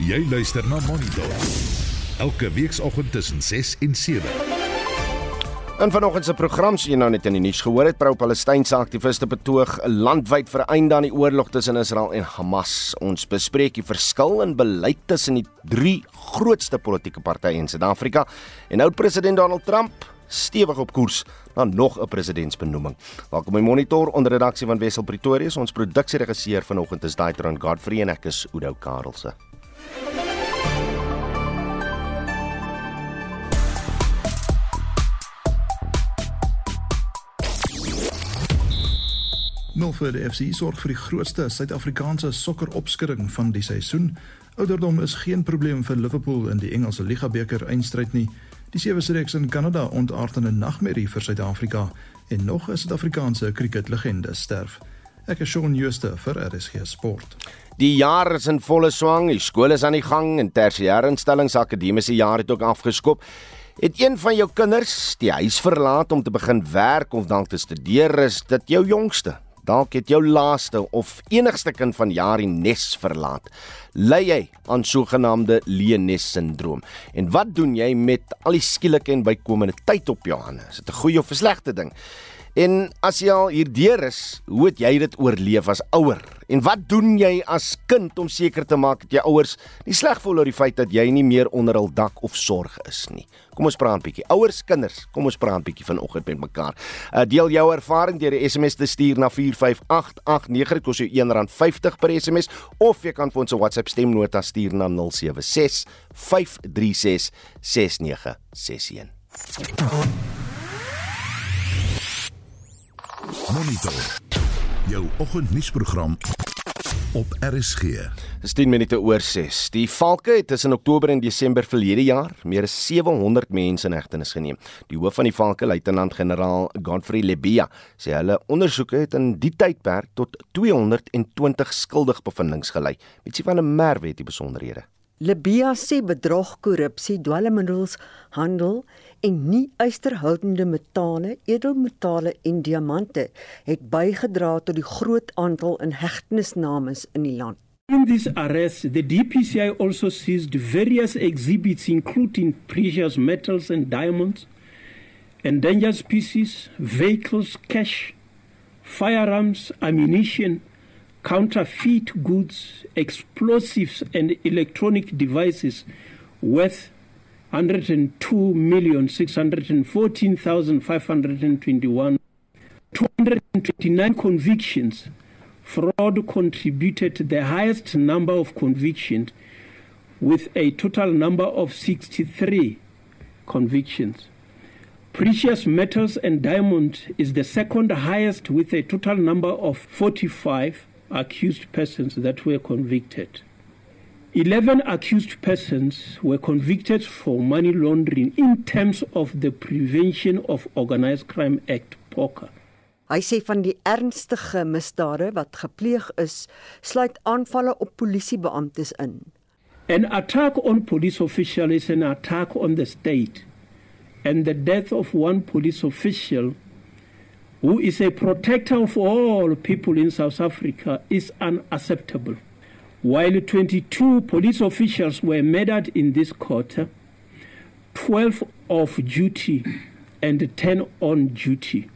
Jy luister na Monitor. Elke weekoggend tussen 6 en 7. In vanoggend se program sien nou net in die nuus gehoor het pro-Palestynse aktiviste betoog landwyd vir 'n einde aan die oorlog tussen Israel en Hamas. Ons bespreek die verskil in beleid tussen die drie grootste politieke partye in Suid-Afrika en oud-president Donald Trump stewig op koers na nog 'n presidentsbenoeming. Welkom by Monitor onder redaksie van Wessel Pretorius. Ons produksieregisseur vanoggend is Daitron Godfrey en ek is Udo Karlse. Milford FC sorg vir die grootste Suid-Afrikaanse sokkeropskudding van die seisoen. Ouderdom is geen probleem vir Liverpool in die Engelse Liga beker eindstryd nie. Die sewe reeks in Kanada ontaard in 'n nagmerrie vir Suid-Afrika en nog 'n Suid-Afrikaanse cricketlegende sterf. Ek is Shaun Schuster vir RSG Sport. Die jaar is in volle swang, die skole is aan die gang en tersiêre instellings akademiese jaar het ook afgeskop. Het een van jou kinders die huis verlaat om te begin werk of dalk te studeer, is dit jou jongste? Dalk het jou laaste of enigste kind van jaar die nes verlaat. Ly jy aan sogenaamde leenes sindroom? En wat doen jy met al die skielike en bykomende tyd op jou hande? Is dit 'n goeie of 'n slegte ding? En as jy al hierdeur is, hoe het jy dit oorleef as ouer? En wat doen jy as kind om seker te maak dat jou ouers nie sleg voel oor die feit dat jy nie meer onder hul dak of sorg is nie? Kom ons praat 'n bietjie. Ouers, kinders, kom ons praat 'n bietjie vanoggend met mekaar. Uh, deel jou ervaring deur 'n SMS te stuur na 45889. Dit kos jou R1.50 per SMS of jy kan vir ons 'n WhatsApp stemnota stuur na 076 536 6961. Monitor. Jou oggendnuusprogram op RSG. Dis 10 minute oor 6. Die valke het tussen Oktober en Desember verlede jaar meer as 700 mense in hegtenis geneem. Die hoof van die valke, luitenant-generaal Godfrey Lebia, sê hulle ondersoeke het in die tydperk tot 220 skuldigbevindings gelei. Ietsie van 'n merwe het die besonderhede. Lebia sê bedrog, korrupsie, dwelmmiddels, handel en nie ysterhoudende metale, edelmetale en diamante het bygedra tot die groot aantal inhegtenisnames in die land. In this arrest, the DPCI also seized various exhibits including precious metals and diamonds, endangered species, vehicles, cash, firearms, ammunition, counterfeit goods, explosives and electronic devices worth 102,614,521 229 convictions. Fraud contributed the highest number of convictions with a total number of 63 convictions. Precious metals and diamond is the second highest with a total number of 45 accused persons that were convicted 11 accused persons were convicted for money laundering in terms of the Prevention of Organized Crime Act POCA. Hy sê van die ernstige misdade wat gepleeg is, sluit aanvalle op polisiebeamptes in. An attack on police official is an attack on the state and the death of one police official who is a protector of all people in South Africa is unacceptable. While 22 police officials were murdered in this quarter, 12 off duty and 10 on duty.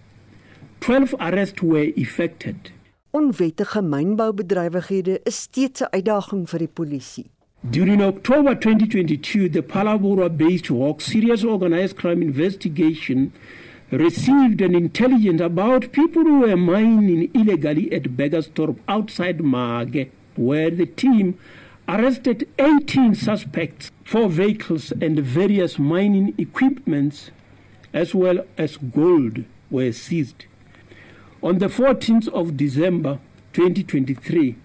12 arrests were effected. Onwettige mynboubedrywighede is steeds 'n uitdaging vir die polisie. During October 2022, the Palabora-based Hawk Serious Organized Crime Investigation received an intelligence about people who were mining illegally at Beggerstorp outside Mage. Where the team arrested 18 suspects, four vehicles, and various mining equipments, as well as gold, were seized. On the 14th of December 2023,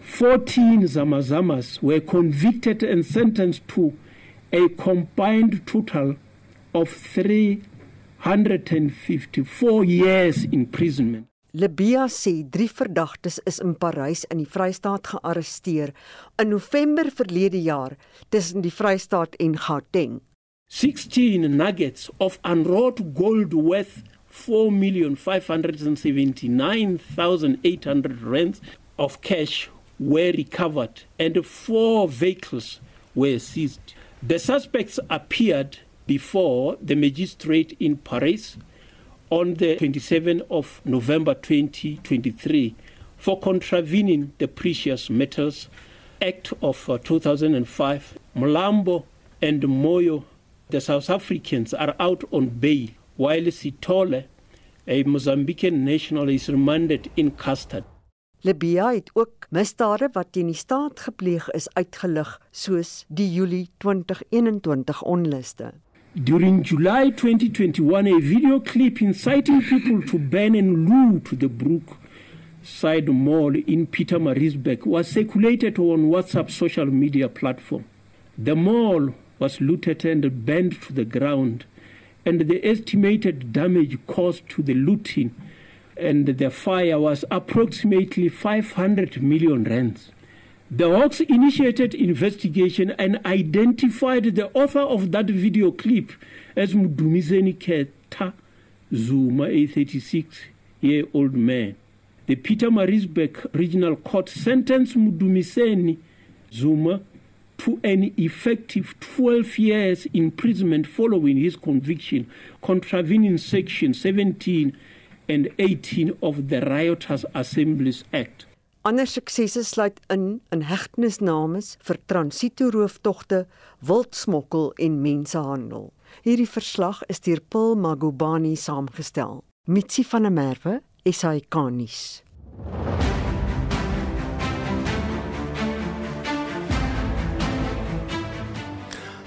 14 Zamazamas were convicted and sentenced to a combined total of 354 years imprisonment. Libia sê drie verdagtes is in Parys in die Vrystaat gearresteer in November verlede jaar tussen die Vrystaat en Gauteng. 16 nuggets of unwrought gold worth 4,579,800 rands of cash were recovered and four vehicles were seized. The suspects appeared before the magistrate in Paris on the 27th of November 2023 for contravening the Precious Metals Act of uh, 2005. Mlambo and Moyo, the South Africans, are out on bail, while Sitole, a Mozambican national, is remanded in custody. Libya het ook misdade wat teen die staat gepleeg is uitgelig soos die Julie 2021 onluste. During July 2021, a video clip inciting people to burn and loot the Brookside Mall in Pietermaritzburg was circulated on WhatsApp social media platform. The mall was looted and burned to the ground, and the estimated damage caused to the looting and the fire was approximately 500 million rands. The Hawks initiated investigation and identified the author of that video clip as Mudumizeni Keta Zuma, a 36-year-old man. The Peter Marisbeck Regional Court sentenced Mudumiseni Zuma to an effective 12 years imprisonment following his conviction, contravening Section 17 and 18 of the Rioters Assemblies Act. Ander suksesse sluit in in hegtenisnames vir transitoroeftogte, wildsmokkel en mensehandel. Hierdie verslag is deur Paul Magubani saamgestel. Mitsi van der Merwe, SAK-nuus.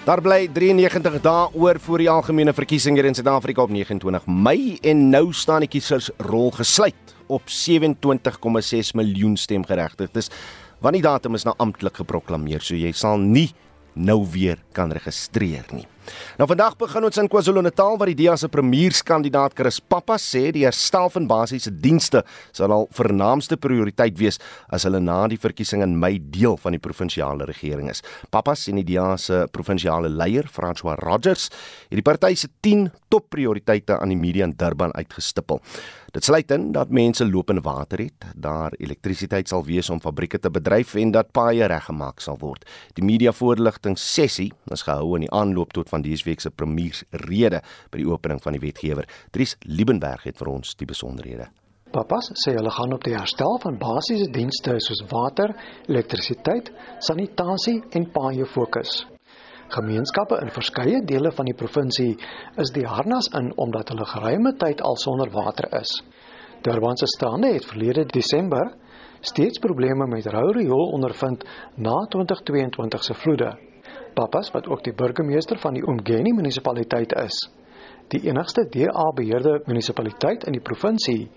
Daar bly 93 dae oor voor die algemene verkiesing hier in Suid-Afrika op 29 Mei en nou staan die kiesersrol gesluit op 27,6 miljoen stemgeregtigdes. Want die datum is nou amptelik geproklaameer, so jy sal nie nou weer kan registreer nie. Nou vandag begin ons in KwaZulu-Natal waar die DEA se premierskandidaat Chris Pappa sê die herstel van basiese dienste sal al vernaamste prioriteit wees as hulle na die verkiesing in Mei deel van die provinsiale regering is. Pappa sien die DEA se provinsiale leier, François Rogers, het die party se 10 topprioriteite aan die media in Durban uitgestipel. Dit sluit in dat mense lopende water het, daar elektrisiteit sal wees om fabrieke te bedryf en dat paaie reggemaak sal word. Die media voorligting sessie is gehou in die aanloop tot van dese week se premiersrede by die opening van die wetgewer. Dries Liebenberg het vir ons die besonderhede. Papas sê hulle gaan op die herstel van basiese dienste soos water, elektrisiteit, sanitasie en paaie fokus. Gemeenskappe in verskeie dele van die provinsie is die harnas in omdat hulle geruime tyd al sonder water is. Durban se strande het verlede Desember steeds probleme met rou riool ondervind na 2022 se vloede Papas wat ook die burgemeester van die Umgeni munisipaliteit is. Die enigste DA-beheerde munisipaliteit in die provinsie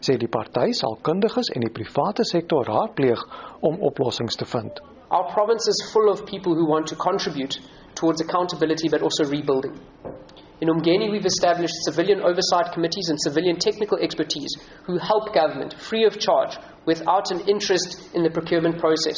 sê die party sal kundiges en die private sektor raadpleeg om oplossings te vind. Our province is full of people who want to contribute towards accountability but also rebuilding. In Umgeni, we've established civilian oversight committees and civilian technical expertise who help government free of charge without an interest in the procurement process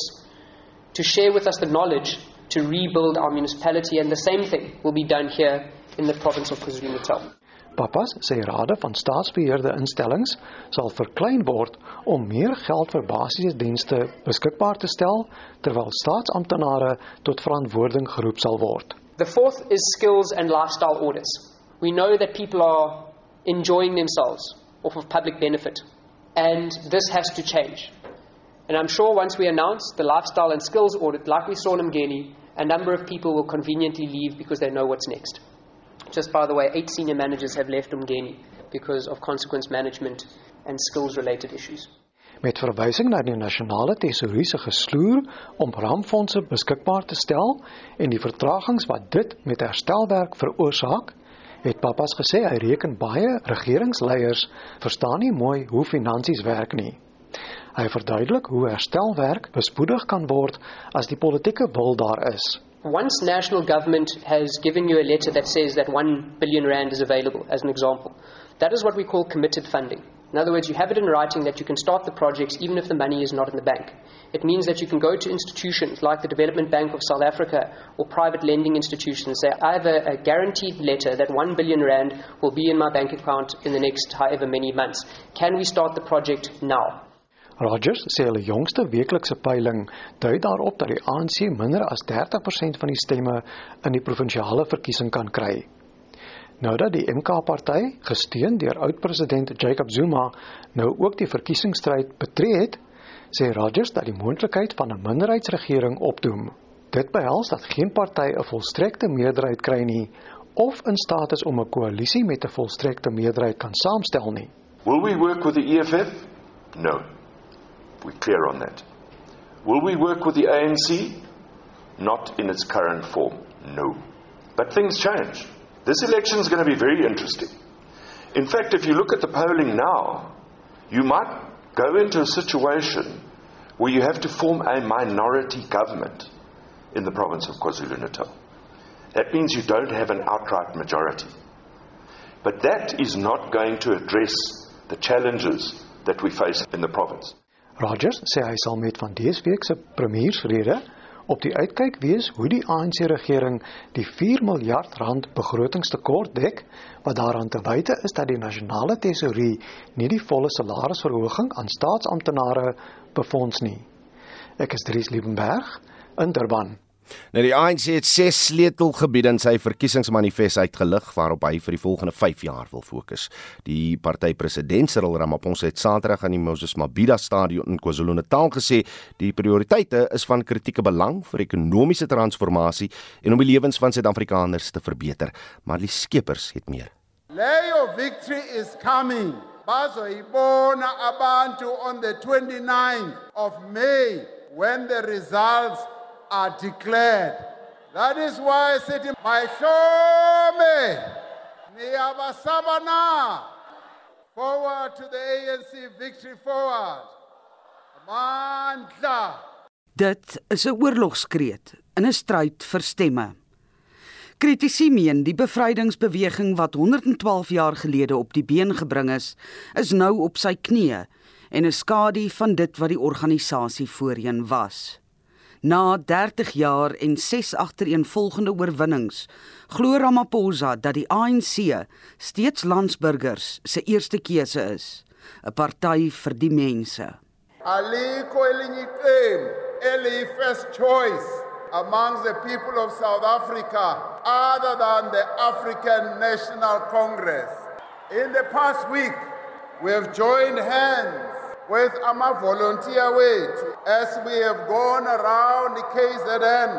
to share with us the knowledge to rebuild our municipality and the same thing will be done here in the province of KwaZulu-Natal. Papas sê rade van staatsbeheerde instellings sal verklein word om meer geld vir basiese dienste beskikbaar te stel terwyl staatsamptenare tot verantwoording geroep sal word. The fourth is skills and lifestyle orders. We know that people are enjoying themselves off of public benefit and this has to change. And I'm sure once we announce the lifestyle and skills audit, like we saw in Mgeni, a number of people will conveniently leave because they know what's next. Just by the way, eight senior managers have left Mgeni because of consequence management and skills related issues. Met verwysing na die nasionale tesourier se gesloer om rampfondse beskikbaar te stel en die vertragings wat dit met herstelwerk veroorsaak, het Papas gesê hy reken baie regeringsleiers verstaan nie mooi hoe finansies werk nie. Hy verduidelik hoe herstelwerk bespoedig kan word as die politieke wil daar is. Once national government has given you a letter that says that 1 billion rand is available as an example, that is what we call committed funding. In other words, you have it in writing that you can start the projects even if the money is not in the bank. It means that you can go to institutions like the Development Bank of South Africa or private lending institutions and say, I have a, a, guaranteed letter that 1 billion rand will be in my bank account in the next however many months. Can we start the project now? Rogers sê hulle jongste weeklikse peiling dui daarop dat die ANC minder as 30% van die stemme in die provinsiale verkiesing kan kry. Nou dat die MK-party, gesteun deur oud-president Jacob Zuma, nou ook die verkiesingsstryd betree het, sê Rogers dat die moontlikheid van 'n minderheidsregering opdoem. Dit behels dat geen party 'n volstrekte meerderheid kry nie of in staat is om 'n koalisie met 'n volstrekte meerderheid kan saamstel nie. Will we work with the EFF? No. We're clear on that. Will we work with the ANC? Not in its current form. No. But things change. This election is going to be very interesting. In fact, if you look at the polling now, you might go into a situation where you have to form a minority government in the province of KwaZulu Natal. That means you don't have an outright majority. But that is not going to address the challenges that we face in the province. Rogers sê hy sal met van dese week se premiersrede op die uitkyk wees hoe die ANC regering die 4 miljard rand begrotingstekort dek wat daaraan te wyte is dat die nasionale tesourie nie die volle salarisverhoging aan staatsamptenare befonds nie. Ek is Dries Liebenberg in Durban. Nou die ANC het ses sleutelgebiede in sy verkiesingsmanifest uitgelig waarop hy vir die volgende 5 jaar wil fokus. Die party president Cyril Ramaphosa het Saterdag aan die Moses Mabhida Stadion in KwaZulu-Natal gesê die prioriteite is van kritieke belang vir ekonomiese transformasie en om die lewens van Suid-Afrikaners te verbeter, maar die skepers het meer. Leyo victory is coming. Bazoyibona abantu on the 29th of May when the results are declared. That is why I said, My Shome, Niyabasabana, forward to the ANC victory forward. Mandla. Dit is 'n oorlogskreet in 'n stryd vir stemme. Kritici meen die bevrydingsbeweging wat 112 jaar gelede op die been gebring is, is nou op sy knieë en 'n skadu van dit wat die organisasie voorheen was. Na 30 jaar en 6 agtereenvolgende oorwinnings, glo Ramaphosa dat die ANC steeds landsburgers se eerste keuse is, 'n party vir die mense. Aliko elinye iqembu eli first choice among the people of South Africa other than the African National Congress. In the past week, we have joined hands with our volunteer wethu as we have gone around the KZN.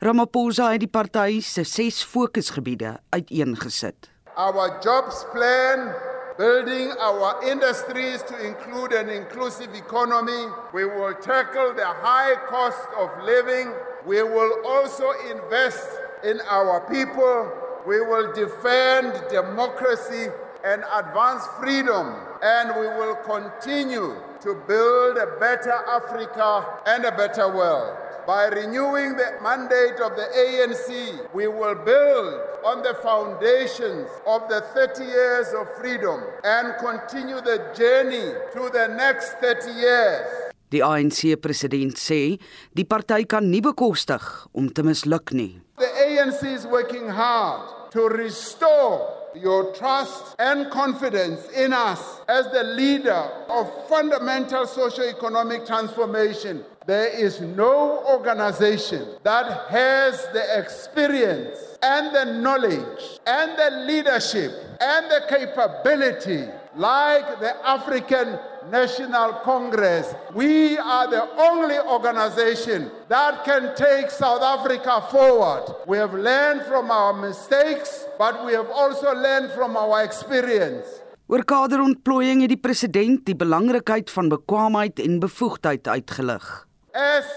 Ramaphosa het die party se ses fokusgebiede uiteengesit. Our jobs plan building our industries to include an inclusive economy. We will tackle the high cost of living. We will also invest in our people. We will defend democracy and advance freedom. And we will continue to build a better Africa and a better world. By renewing the mandate of the ANC, we will build on the foundations of the 30 years of freedom and continue the journey to the next 30 years. Die ANC president sê die party kan nie bekostig om te misluk nie. The ANC is working hard to restore your trust and confidence in us as the leader of fundamental socio-economic transformation. There is no organization that has the experience and the knowledge and the leadership and the capability like the African National Congress. We are the only organization that can take South Africa forward. We have learned from our mistakes, but we have also learned from our experience. Oor kaderontplooiing het die president die belangrikheid van bekwaamheid en bevoegdheid uitgelig. As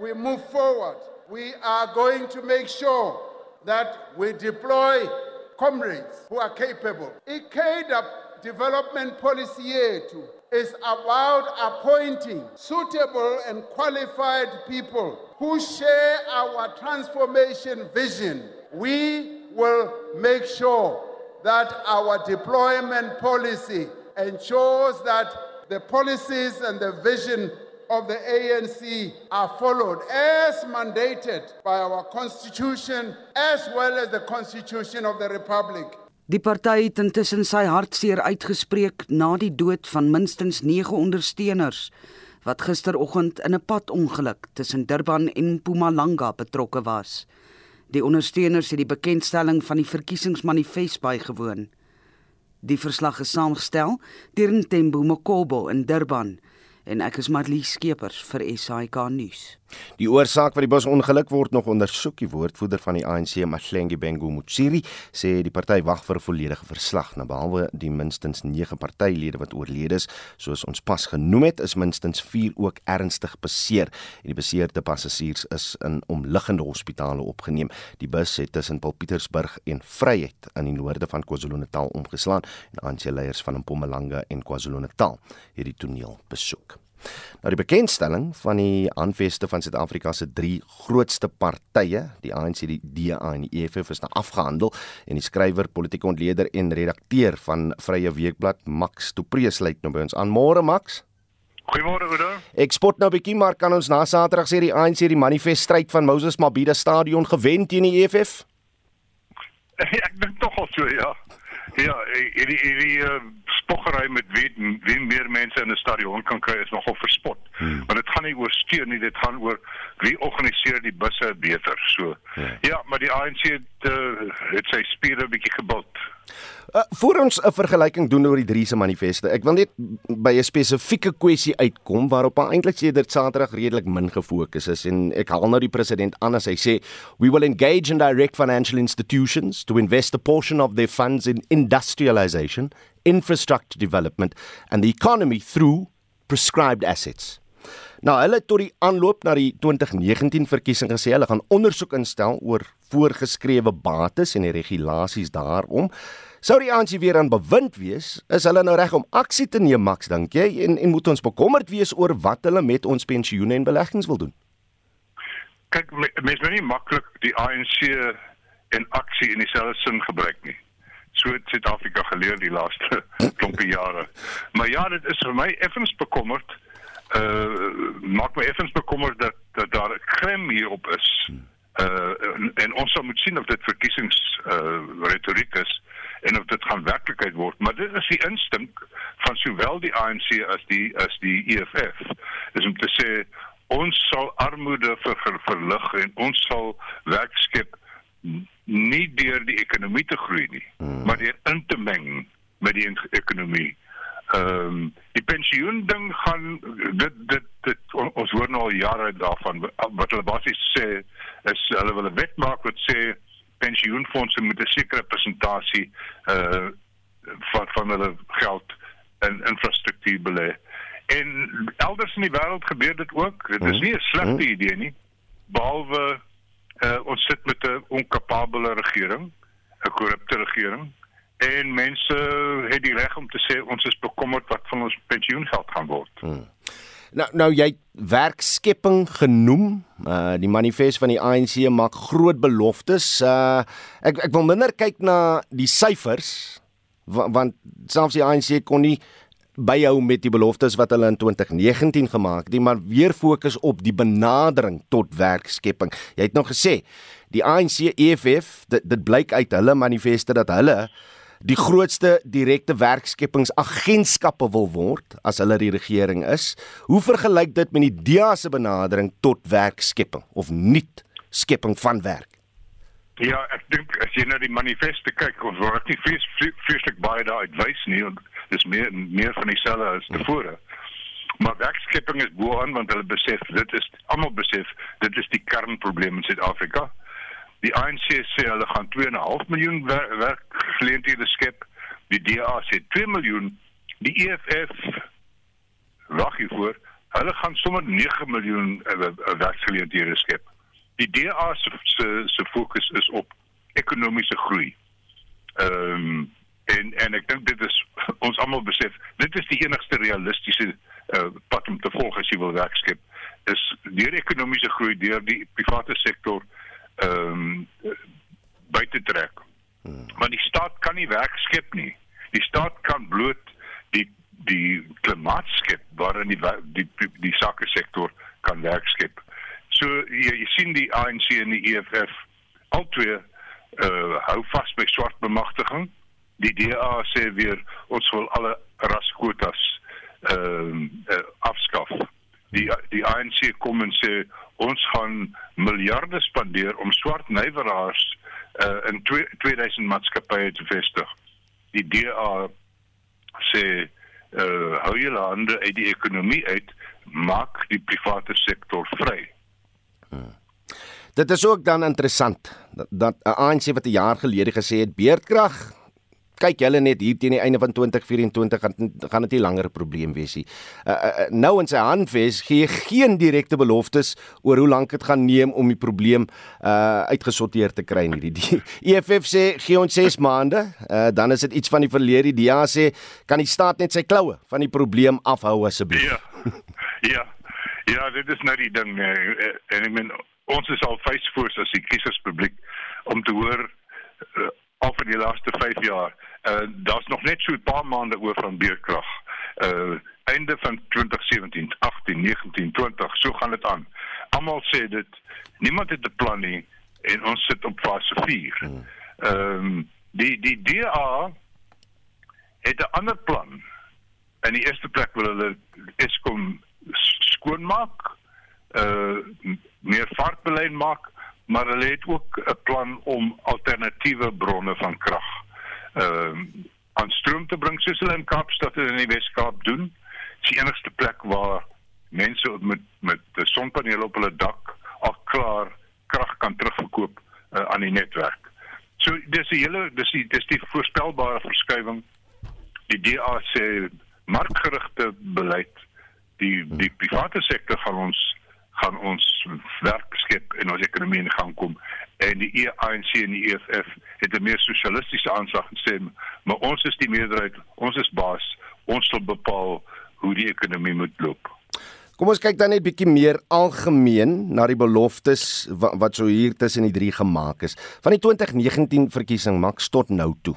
we move forward, we are going to make sure that we deploy comrades who are capable. ICADA development policy yethu is about appointing suitable and qualified people who share our transformation vision. We will make sure that our deployment policy ensures that the policies and the vision of the ANC are followed as mandated by our constitution as well as the constitution of the republic. Die party het intussen sy hartseer uitgespreek na die dood van minstens 9 ondersteuners wat gisteroggend in 'n padongeluk tussen Durban en Mpumalanga betrokke was. Die ondersteuners het die bekendstelling van die verkiesingsmanifest bygewoon. Die verslag is saamgestel deur Ntembu Mokobo in Durban en ek is Marlie Skeepers vir SAK nuus. Die oorsaak van die busongeluk word nog ondersoek. Die woordvoerder van die ANC, Mahlengi Bengu Mutsiri, sê die party wag vir 'n volledige verslag. Na behalwe die minstens 9 partylede wat oorlede is, soos ons pas genoem het, is minstens 4 ook ernstig beseer. En die beseerde passasiers is in omliggende hospitale opgeneem. Die bus het tussen Paulpietersburg en Vryheid in die noorde van KwaZulu-Natal omgeslaan en ANC-leiers van Mpumalanga en KwaZulu-Natal het die toneel besoek. Nou die bekendstelling van die aanveste van Suid-Afrika se drie grootste partye, die ANC, die DA en die EFF is nou afgehandel en die skrywer, politieke ontleder en redakteur van Vrye Weekblad, Max Dupreus lê nou by ons aan. Môre Max. Goeiemôre Oudo. Ek spot nou 'n bietjie maar kan ons na Saterdag sê die ANC die manifest stryd van Moses Mabhida stadion gewen teen die EFF? Ek dink tog al so ja. Ja, hierdie hierdie uh, spoggery met wie wie meer mense in 'n stadion kan kry is nogal verspot. Hmm. Want dit gaan nie oor steun nie, dit gaan oor wie organiseer die busse beter. So ja, ja maar die ANC het, uh, het sy spiere 'n bietjie gebult. Uh, voor ons 'n vergelyking doen oor die drie se manifeste. Ek wil net by 'n spesifieke kwessie uitkom waarop eintlik sedert Saterdag redelik min gefokus is en ek haal nou die president aan as hy sê we will engage in direct financial institutions to invest a portion of their funds in industrialization, infrastructure development and the economy through prescribed assets. Nou hulle het tot die aanloop na die 2019 verkiesing gesê hulle gaan ondersoek instel oor voorgeskrewe bates en die regulasies daarom. Sou die ANC weer aan bewind wees, is hulle nou reg om aksie te neem, Max, dink jy? En en moet ons bekommerd wees oor wat hulle met ons pensioene en beleggings wil doen? Kyk, mens moet nie maklik die ANC en aksie in dieselfde sin gebruik nie. So het Suid-Afrika geleer die laaste klompie jare. Maar ja, dit is vir my effens bekommerd. Uh maak my effens bekommerd dat dat daar 'n krem hier op is. Uh en, en ons moet sien of dit verkiesings uh retoriek is en of dit gaan werklikheid word maar dit is die instink van sowel die ANC as die as die EFF is om te sê ons sal armoede ver, ver, verlig en ons sal werk skep nie deur die ekonomie te groei nie hmm. maar deur in te meng met die ekonomie ehm um, die pensioen ding gaan dit dit dit ons hoor nou al jare daarvan wat hulle basies sê is hulle wil 'n wet maak wat sê pensioenfondse moet 'n sekere persentasie uh van van hulle geld in infrastruktuur belê. En elders in die wêreld gebeur dit ook. Dit is nie 'n slegte mhm. idee nie. Behalwe uh ons sit met 'n onkapabele regering, 'n korrupte regering en mense het die reg om te sê ons is bekommerd wat van ons pensioengeld gaan word. Hmm. Nou nou jy werkskepping genoem. Uh die manifest van die ANC maak groot beloftes. Uh ek ek wil minder kyk na die syfers want, want selfs die ANC kon nie byhou met die beloftes wat hulle in 2019 gemaak het, maar weer fokus op die benadering tot werkskepping. Jy het nog gesê die ANC EFF dit dit blyk uit hulle manifeste dat hulle die grootste direkte werkskepingsagentskappe wil word as hulle die regering is. Hoe vergelyk dit met die DEA se benadering tot werkskepping of nuut skepping van werk? Ja, ek dink as jy na die manifeste kyk, ons word nie vrees, vreeslik baie daar uitwys nie, dis meer meer van dieselfde as tevore. Maar werkskepping is bo aan want hulle besef dit is almal besef dit is die kernprobleem in Suid-Afrika. Die ANC sê hulle gaan 2.5 miljoen werkgeleenthede skep. Die DA sê 2 miljoen. Die EFF wag hiervoor. Hulle gaan sommer 9 miljoen uh, werkgeleenthede skep. Die DA se se se fokus is op ekonomiese groei. Ehm um, en en ek dink dit is ons almal besef dit is die enigste realistiese uh, pad om te volg as jy wil werk skep is deur ekonomiese groei deur die private sektor ehm um, by te trek. Want die staat kan nie werk skep nie. Die staat kan bloot die die klimaat skep waarin die die die, die sake sektor kan werk skep. So jy, jy sien die ANC en die EFF albei uh hou vas by swart bemagtiging. Die DA sê weer ons wil alle raskwotas ehm uh, uh, afskaf. Die die ANC kom en sê ons gaan miljarde spandeer om swart nywerhaars uh, in 2000 maatskappye te vestig. Die DA sê uh, hou julle hande uit die ekonomie uit, maak die private sektor vry. Hmm. Dit is ook dan interessant dat 'n ANC wat 'n jaar gelede gesê het beerdkrag kyk julle net hier teen die einde van 2024 gaan gaan dit nie langer 'n probleem wees nie. Uh, uh, nou in sy handves gee geen direkte beloftes oor hoe lank dit gaan neem om die probleem uh uitgesorteer te kry nie. Die EFF sê gee ons 6 maande, uh, dan is dit iets van die verlede. Die DA sê kan die staat net sy kloue van die probleem afhou asseblief. Ja. Ja. Ja, dit is nou die ding en ek meen ons is al feesvoors as die kieserspubliek om te hoor al vir die laaste 5 jaar Uh daar's nog net so 'n paar maande oor van beerkrag. Uh einde van 2017, 18, 19, 20, so gaan dit aan. Almal sê dit niemand het 'n plan nie en ons sit op fase 4. Hmm. Ehm um, die die DA het 'n ander plan. In die eerste plek wil hulle Eskom skoonmaak, uh meer vaartbeleid maak, maar hulle het ook 'n plan om alternatiewe bronne van krag ehm uh, aan stroom te bring soos hulle in Kaapstad en in die Wes-Kaap doen. Dit is die enigste plek waar mense met met sonpanele op hulle dak al klaar krag kan terugverkoop uh, aan die netwerk. So dis die hele dis die dis die voorspelbare verskywing. Die DA sê markgerigte beleid die die private sektor gaan ons gaan ons werk skep en ons ekonomie in gang kom. En die ANC en die EFF het 'n meer sosialistiese aanslag gesê maar ons is die meerderheid ons is baas ons sal bepaal hoe die ekonomie moet loop. Kom ons kyk dan net bietjie meer algemeen na die beloftes wat, wat so hier tussen die drie gemaak is. Van die 2019 verkiesing maak tot nou toe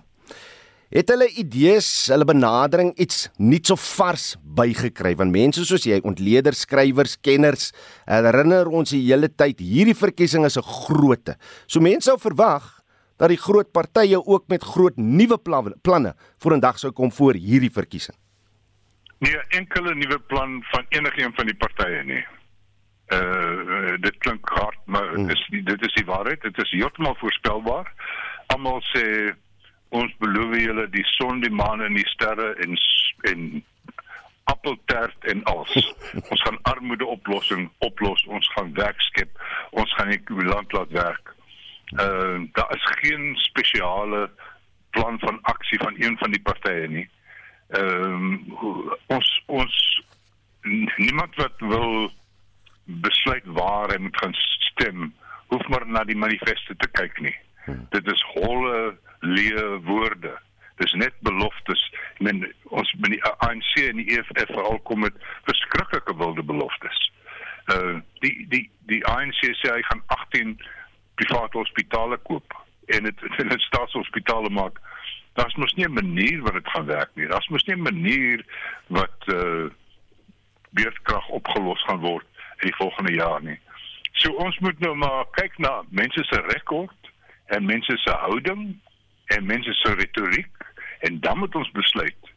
Het hulle idees, hulle benadering iets nuuts of vars bygekry van mense soos jy, ontleeders, skrywers, kenners, herinner ons die hele tyd hierdie verkiesing is 'n grootte. So mense sou verwag dat die groot partye ook met groot nuwe planne vorendag sou kom voor hierdie verkiesing. Nee, enkele nuwe plan van enigiemand van die partye nie. Uh dit klink hard, maar hmm. is dit is die waarheid. Dit is heeltemal voorspelbaar. Almal sê ons beloof julle die son, die maan en die sterre en en appeltert en alles. ons gaan armoede oplossing oplos, ons gaan werk skep, ons gaan die land laat werk. Uh daar is geen spesiale plan van aksie van een van die partye nie. Ehm uh, ons ons niemand wat wil besluit waar hy moet gaan stem, hoef maar na die manifeste te kyk nie. Hmm. Dit is holle leë woorde. Dis net beloftes. Ek meen ons met die ANC en die EFF veral kom met verskriklike wilde beloftes. Uh die die die ANC sê hy gaan 18 private hospitale koop en dit in 'n staatshospitale maak. Daar's mos nie 'n manier wat dit gaan werk nie. Daar's mos nie 'n manier wat uh beurtkrag opgelos gaan word in die volgende jaar nie. So ons moet nou maar kyk na mense se rekord en mense se houding en mense se retoriek en dan moet ons besluit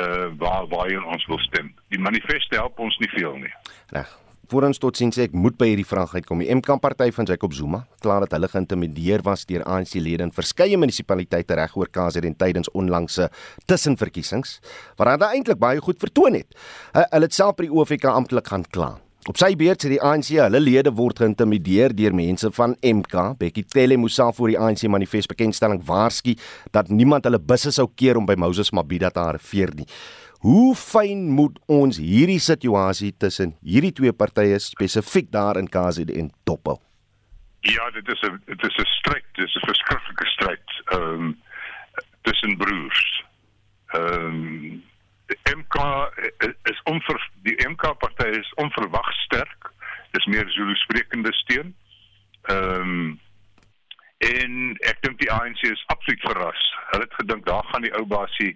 uh waar waar ons wil stem. Die manifest help ons nie veel nie. Reg. Voor ons tot sien sê ek moet by hierdie vraag uitkom. Die MK party van Jacob Zuma, klaar dat hulle geïntimideer was deur ANC-lede in verskeie munisipaliteite reg oor KwaZulu tydens onlangse tussenverkiesings, waar hulle eintlik baie goed vertoon het. Hulle het self by die OFK amptelik gaan kla. Op sy beurt sê die ANC hulle lede word geïntimideer deur mense van MK. Bekkie Tele moes self voor die ANC manifest bekendstelling waarsku dat niemand hulle busse sou keer om by Moses Mabhida te arriveer nie. Hoe fyn moet ons hierdie situasie tussen hierdie twee partye spesifiek daar in KZN dophou? Ja, dit is 'n dit is 'n stryd, dit is 'n verskriklike stryd. Ehm um, tussen broers. Ehm um, MK is onver die MK party is onverwag sterk. Dis meer Zulu sprekende steun. Ehm um, en ek dink die ANC is absoluut verras. Hulle het gedink daar gaan die ou basie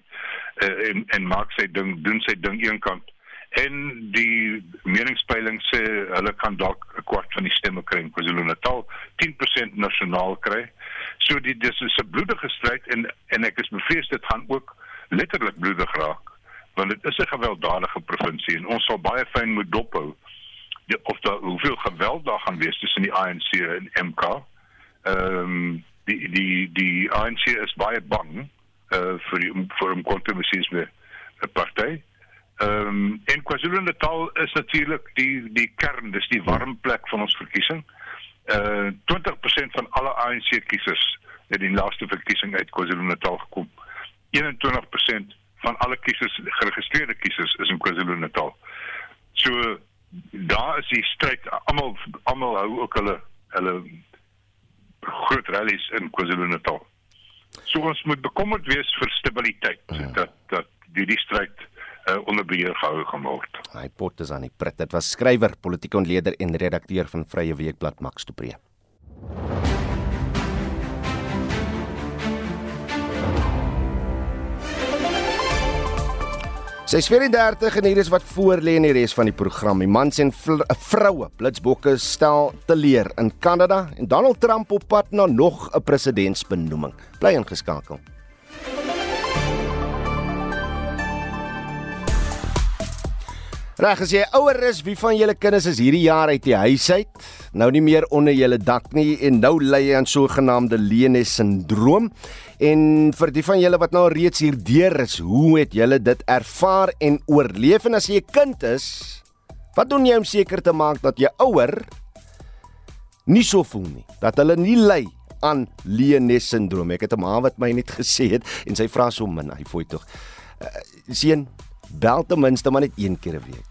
uh, en en maak sy ding doen sy ding eenkant en die meningspeiling sê hulle kan dalk 'n kwart van die stemme kry in KwaZulu-Natal, 10% nasionaal kry. So die dis is 'n bloedige stryd en en ek is bevrees dit gaan ook letterlik bloedig raak want dit is 'n gewelddadige provinsie en ons sal baie fyn moet dophou die, of daar hoeveel geweld daar gaan wees tussen die ANC en MK. Ehm um, die die die ANC is baie bang uh vir die vir 'n kontrabasisme party. Ehm um, en KwaZulu-Natal is natuurlik die die kern, dis die warm plek van ons verkiesing. Uh 20% van alle ANC kiesers het in die laaste verkiesing uit KwaZulu-Natal gekom. 21% van alle kiesers geregistreerde kiesers is in KwaZulu-Natal. So daar is die stryd almal almal hou ook hulle hulle groot rallies in KwaZulu-Natal. So ons moet bekommerd wees vir stabiliteit ja. dat dat die die stryd uh, onder beheer gehou gaan word. Hy pot is aan die pret. Dit was skrywer, politieke ontleder en redakteur van Vrye Weekblad Max du Preez. Sy is 34 en hier is wat voor lê in die res van die program. Die mans en vroue blitsbokke stel teleur in Kanada en Donald Trump op pad na nog 'n presidentsbenoeming. Bly ingeskakel. Reg as jy ouer is, wie van julle kinders is hierdie jaar uit die huis uit? Nou nie meer onder julle dak nie en nou ly jy aan sogenaamde Lenes sindroom. En vir die van julle wat nou reeds hier deur is, hoe het julle dit ervaar en oorleef en as jy 'n kind is, wat doen jy om seker te maak dat jy ouer nie so voel nie, dat hulle nie ly aan Lenes sindroom. Ek het 'n ma wat my net gesê het en sy vra so min, hy fooi tog. Uh, seun, bel ten minste maar net een keer 'n week.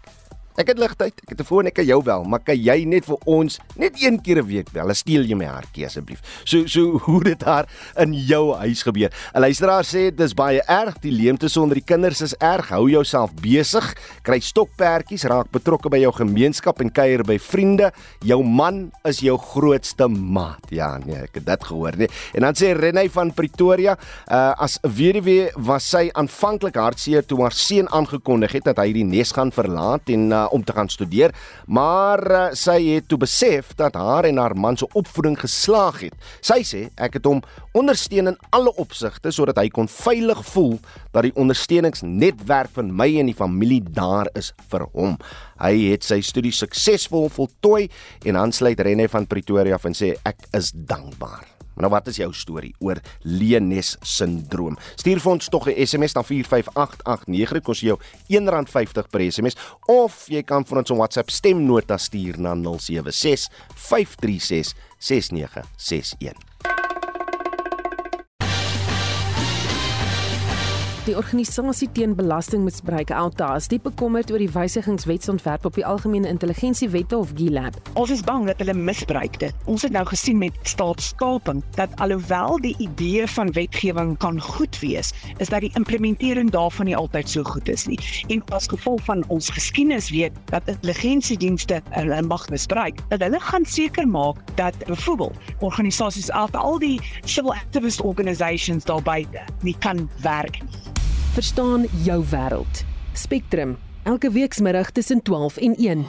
Ek het ligtyd, ek het 'n foon, ek kan jou bel, maar kan jy net vir ons net een keer 'n week bel? Steel jy my hartjie asseblief. So so hoe dit daar in jou huis gebeur. 'n Luisteraar sê dis baie erg, die leemte sonder die kinders is erg. Hou jouself besig, kry stokperdjies, raak betrokke by jou gemeenskap en kuier by vriende. Jou man is jou grootste maat. Ja, nee, ek het dit gehoor, nee. En dan sê Renay van Pretoria, uh, as weduwee was sy aanvanklik hartseer toe haar seun aangekondig het dat hy die nes gaan verlaat en uh, om te gaan studeer, maar uh, sy het toe besef dat haar en haar man se opvoeding geslaag het. Sy sê ek het hom ondersteun in alle opsigte sodat hy kon veilig voel dat die ondersteuningsnetwerk van my en die familie daar is vir hom. Hy het sy studie suksesvol voltooi en aansluit Renne van Pretoria en sê ek is dankbaar. Maar nou wat is jou storie oor Lenes sindroom? Stuur vir ons tog 'n SMS na 45889. Dit kos jou R1.50 per SMS of jy kan vir ons 'n WhatsApp stemnota stuur na 076 536 6961. Die organisasie teen belastingmisbruik Alta is diep bekommerd oor die wysigingswetsontwerp op die algemene intelligensiewette of GLAB. Ons is bang dat hulle misbruik dit. Ons het nou gesien met staatskaping dat alhoewel die idee van wetgewing kan goed wees, is dat die implementering daarvan nie altyd so goed is nie. En as gevolg van ons geskiedenis weet dat intelligensiedienste hulle mag misbruik, dat hulle gaan seker maak dat byvoorbeeld organisasies al die civil activist organisations daarby nie kan werk nie verstaan jou wêreld. Spectrum, elke weekmiddag tussen 12 en 1.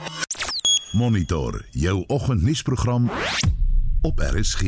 Monitor jou oggendnuusprogram op RSG.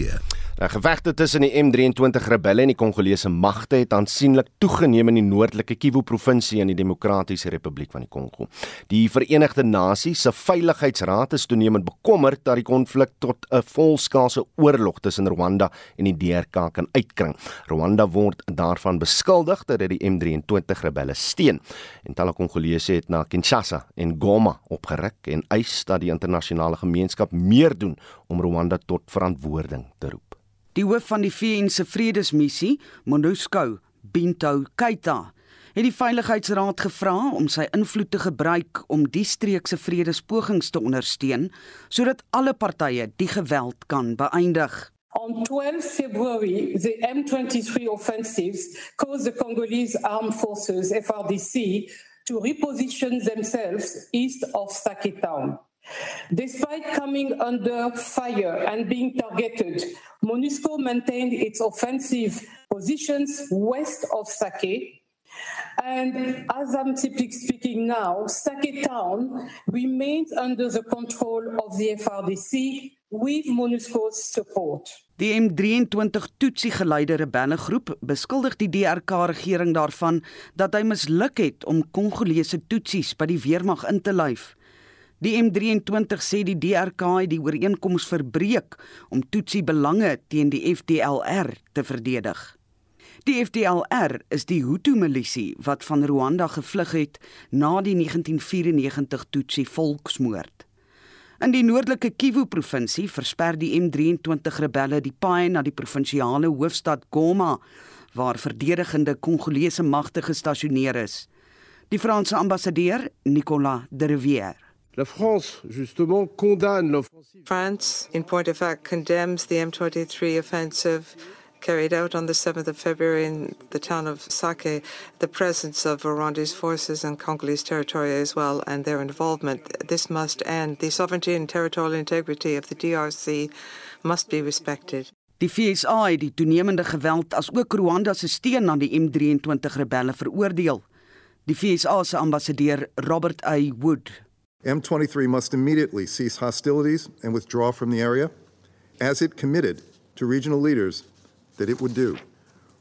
Nou gevegte tussen die M23 rebelle en die Kongolese magte het aansienlik toegeneem in die noordelike Kivu provinsie in die Demokratiese Republiek van die Kongo. Die Verenigde Nasies se Veiligheidsraad is toenemend bekommerd dat die konflik tot 'n volskaalse oorlog tussen Rwanda en die DRK kan uitkring. Rwanda word daarvan beskuldig dat dit die M23 rebelle steun. En talle Kongolese het na Kinshasa en Goma opgeruk en eis dat die internasionale gemeenskap meer doen om Rwanda tot verantwoording te roep. Die hoof van die VN se vredesmissie, MONUSCO, Bintou Keita, het die Veiligheidsraad gevra om sy invloed te gebruik om die streek se vredespogings te ondersteun sodat alle partye die geweld kan beëindig. On 12 February, the M23 offensives caused the Congolese Armed Forces, FRDC, to reposition themselves east of Sake Town. Despite coming under fire and being targeted, MONUSCO maintained its offensive positions west of Sake. And as I'm speaking now, Sake town remains under the control of the FRDC with MONUSCO's support. Die M23 Tutsi geleide rebellegroep beskuldig die DRK regering daarvan dat hy misluk het om Kongolese Tutsis by die weermag in te lyf. Die M23 sê die DRK het die ooreenkoms verbreek om Tutsi belange teen die FDLR te verdedig. Die FDLR is die Hutu-milisie wat van Rwanda gevlug het na die 1994 Tutsi volksmoord. In die noordelike Kivu-provinsie versper die M23 rebelle die paai na die provinsiale hoofstad Goma waar verdedigende Kongolese magte gestasioneer is. Die Franse ambassadeur, Nicolas de Rivière La France, justement, condamne l'offensive. France, in point of fact, condemns the M23 offensive carried out on the 7th of February in the town of Sake, the presence of Rwanda's forces in Congolese territory as well, and their involvement. This must end. The sovereignty and territorial integrity of the DRC must be respected. Die FSA het die toenemende geweld as ook Rwanda se steun aan die M23 rebelle veroordeel. Die FSA se ambassadeur Robert A. Wood M23 must immediately cease hostilities and withdraw from the area, as it committed to regional leaders that it would do.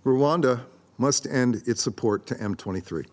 Rwanda must end its support to M23.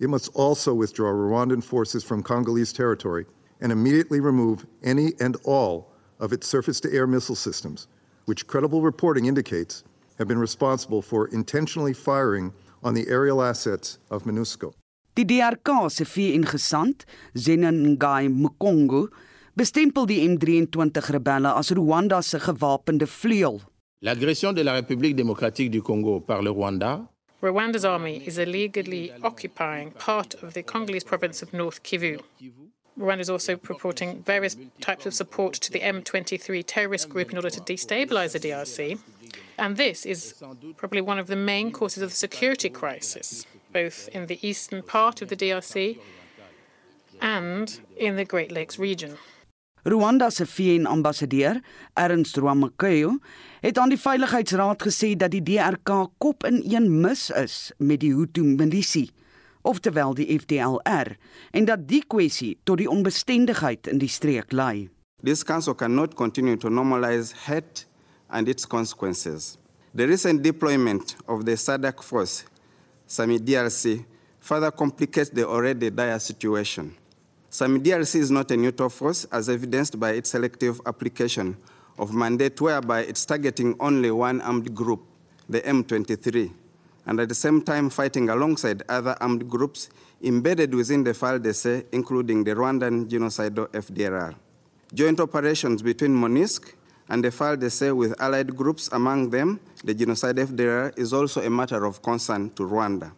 It must also withdraw Rwandan forces from Congolese territory and immediately remove any and all of its surface to air missile systems, which credible reporting indicates have been responsible for intentionally firing on the aerial assets of MINUSCO. Die DRK se VN-gesant, Zenengai Mkongo, bestempel die M23 rebelle as Rwanda se gewapende vleuel. L'agression de la République démocratique du Congo par le Rwanda Rwanda's army is illegally occupying part of the Congolese province of North Kivu. Rwanda is also purporting various types of support to the M23 terrorist group in order to destabilize the DRC. And this is probably one of the main causes of the security crisis, both in the eastern part of the DRC and in the Great Lakes region. Rwanda se VN-ambassadeur, Ernst Rwamakeyo, het aan die Veiligheidsraad gesê dat die DRK kop in een mis is met die Hutu-milisie, oftewel die FDLR, en dat die kwessie tot die onbestendigheid in die streek lei. This council cannot continue to normalize hate and its consequences. The recent deployment of the SADC force, SAMI DRC, further complicates the already dire situation. SAMI DRC is not a neutral force, as evidenced by its selective application of mandate whereby it's targeting only one armed group, the M23, and at the same time fighting alongside other armed groups embedded within the FALDC, including the Rwandan genocidal FDLR. Joint operations between MONUSC and the FALDC with allied groups, among them the genocide FDLR, is also a matter of concern to Rwanda.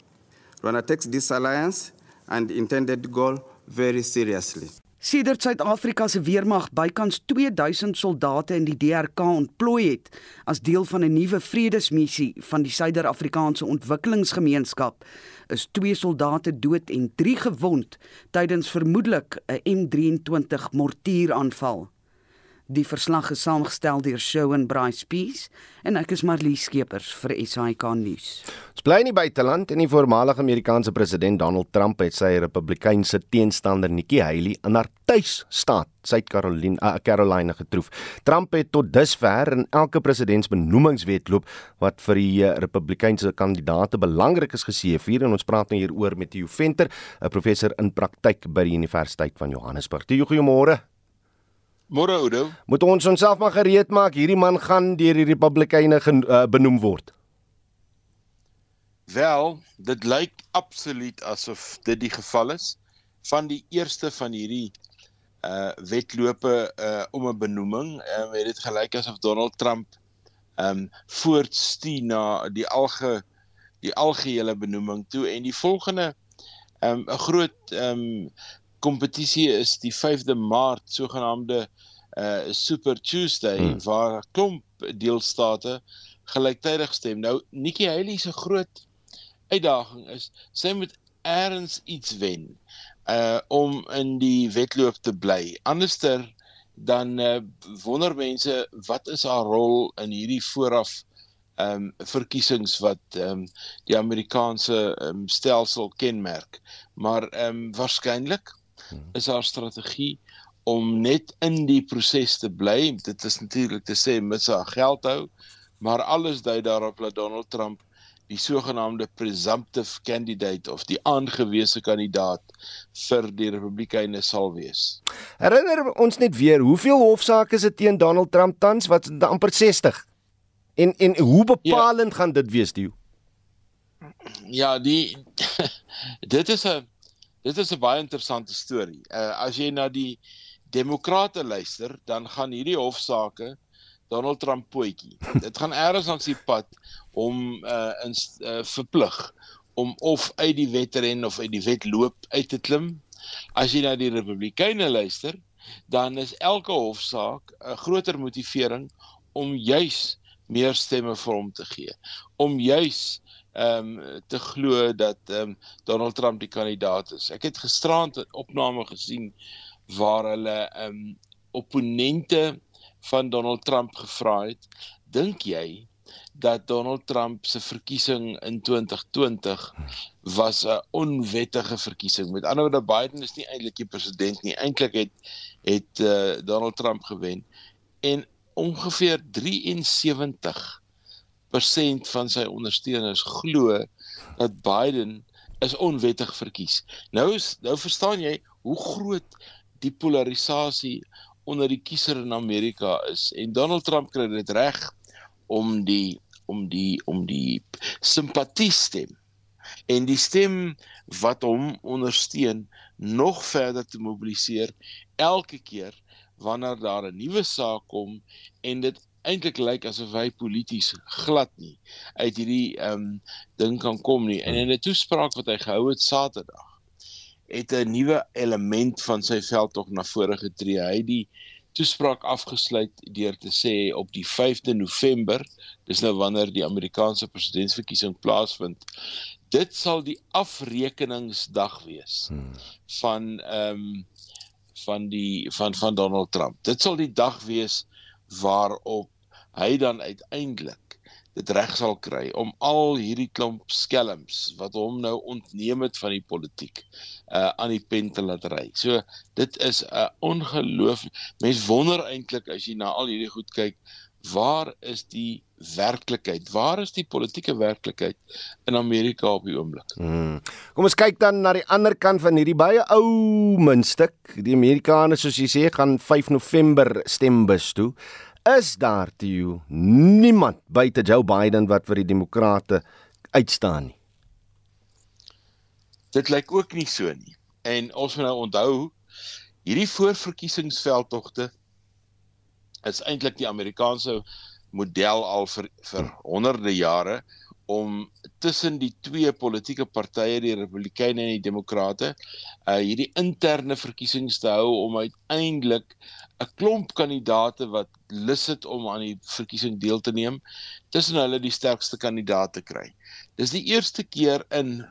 Rwanda takes this alliance and intended goal very seriously. Sedert Suid-Afrika se weermag bykans 2000 soldate in die DRK ontplooi het as deel van 'n nuwe vredesmissie van die Suider-Afrikaanse Ontwikkelingsgemeenskap, is twee soldate dood en 3 gewond tydens vermoedelik 'n M23 mortieraanval. Die verslag is saamgestel deur Shaun Bryce Peace en ek is Marlie Skeepers vir SAK nuus. Ons bly in die buiteland en die voormalige Amerikaanse president Donald Trump het sy Republikeinse teenstander Nikki Haley in haar tuisstaat, Suid-Carolina, uh, Carolina getroof. Trump het tot dusver in elke presidentsbenoemingswetloop wat vir die uh, Republikeinse kandidaate belangrik is geseëvier en ons praat nou hieroor met Theo Venter, 'n professor in praktyk by die Universiteit van Johannesburg. Goeiemôre. Môre Oudo. Moet ons onsself maar gereed maak. Hierdie man gaan deur die Republikeine uh, benoem word. Wel, dit lyk absoluut asof dit die geval is van die eerste van hierdie uh wetlope uh om 'n benoeming. Ehm um, het dit gelyk asof Donald Trump ehm um, voortstuur na die alge die algehele benoeming toe en die volgende ehm um, 'n groot ehm um, kompetisie is die 5de Maart sogenaamde uh Super Tuesday hmm. waar klomp deelstate gelyktydig stem. Nou Nikki Haley se groot uitdaging is sy moet eers iets wen uh om in die wedloop te bly. Anderster dan uh, wonder mense wat is haar rol in hierdie vooraf ehm um, verkiesings wat ehm um, die Amerikaanse um, stelsel kenmerk. Maar ehm um, waarskynlik is haar strategie om net in die proses te bly. Dit is natuurlik te sê mits haar geld hou, maar alles dui daarop dat Donald Trump die sogenaamde presumptive candidate of die aangewese kandidaat vir die Republikeine sal wees. Herinner ons net weer, hoeveel hofsaake is dit teen Donald Trump tans? Wat amper 60. En en hoe bepalend ja. gaan dit wees, Dio? Ja, die dit is 'n dit is 'n baie interessante storie. Uh as jy na die demokrate luister, dan gaan hierdie hofsaake Donald Trump pootjie. Dit gaan eers langs die pad om uh in uh, verplig om of uit die wedren of uit die wedloop uit te klim. As jy na die Republikeine luister, dan is elke hofsaak 'n groter motivering om juis meer stemme vir hom te gee. Om juis ehm um, te glo dat ehm um, Donald Trump die kandidaat is. Ek het gisterand 'n opname gesien waar hulle ehm um, opponente van Donald Trump gevra het, dink jy dat Donald Trump se verkiesing in 2020 was 'n onwettige verkiesing. Met ander woorde Biden is nie eintlik die president nie. Eintlik het het uh, Donald Trump gewen en ongeveer 73 persent van sy ondersteuners glo dat Biden is onwettig verkies. Nou is nou verstaan jy hoe groot die polarisasie onder die kiezer in Amerika is en Donald Trump kry dit reg om die om die om die simpatie stem en die stem wat hom ondersteun nog verder te mobiliseer elke keer wanneer daar 'n nuwe saak kom en dit eintlik lyk asof hy polities glad nie uit hierdie ehm um, ding kan kom nie. En in 'n toespraak wat hy gehou het Saterdag het 'n nuwe element van sy veldtog na vore getree. Hy het die toespraak afgesluit deur te sê op die 5de November, dis nou wanneer die Amerikaanse presidentsverkiesing plaasvind, dit sal die afrekeningsdag wees hmm. van ehm um, van die van van Donald Trump. Dit sal die dag wees waarop hy dan uiteindelik dit reg sal kry om al hierdie klomp skelms wat hom nou ontneem het van die politiek uh aan die pen te laat ry. So dit is 'n uh, ongelooflik. Mens wonder eintlik as jy na al hierdie goed kyk, waar is die werklikheid? Waar is die politieke werklikheid in Amerika op die oomblik? Hmm. Kom ons kyk dan na die ander kant van hierdie baie ou muntstuk. Die Amerikaners soos jy sê gaan 5 November stembus toe is daar te jou niemand buite Joe Biden wat vir die demokrate uitstaan nie. Dit lyk ook nie so nie. En ons moet nou onthou hierdie voorverkiesingsveldtogte is eintlik die Amerikaanse model al vir vir honderde jare om tussen die twee politieke partye die Republikeine en die Demokrate uh hierdie interne verkiesings te hou om uiteindelik 'n klomp kandidate wat lus het om aan die verkiesing deel te neem tussen hulle die sterkste kandidaat te kry. Dis die eerste keer in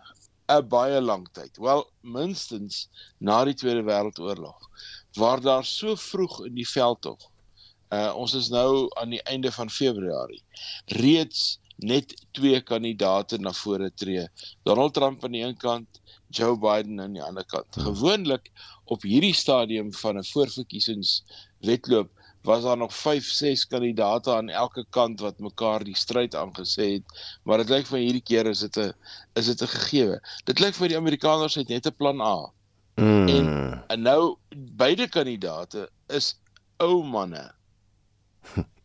'n baie lang tyd. Wel, minstens na die Tweede Wêreldoorlog waar daar so vroeg in die veldtog. Uh ons is nou aan die einde van Februarie. Reeds net twee kandidate na vore tree. Donald Trump aan die een kant, Joe Biden aan die ander kant. Gewoonlik op hierdie stadium van 'n voorverkiesingswedloop was daar nog 5, 6 kandidate aan elke kant wat mekaar die stryd aangesê het, maar dit lyk vir hierdie keer is dit 'n is dit 'n gegewe. Dit lyk vir die Amerikaners het net 'n plan A. Mm. En, en nou beide kandidate is ou manne.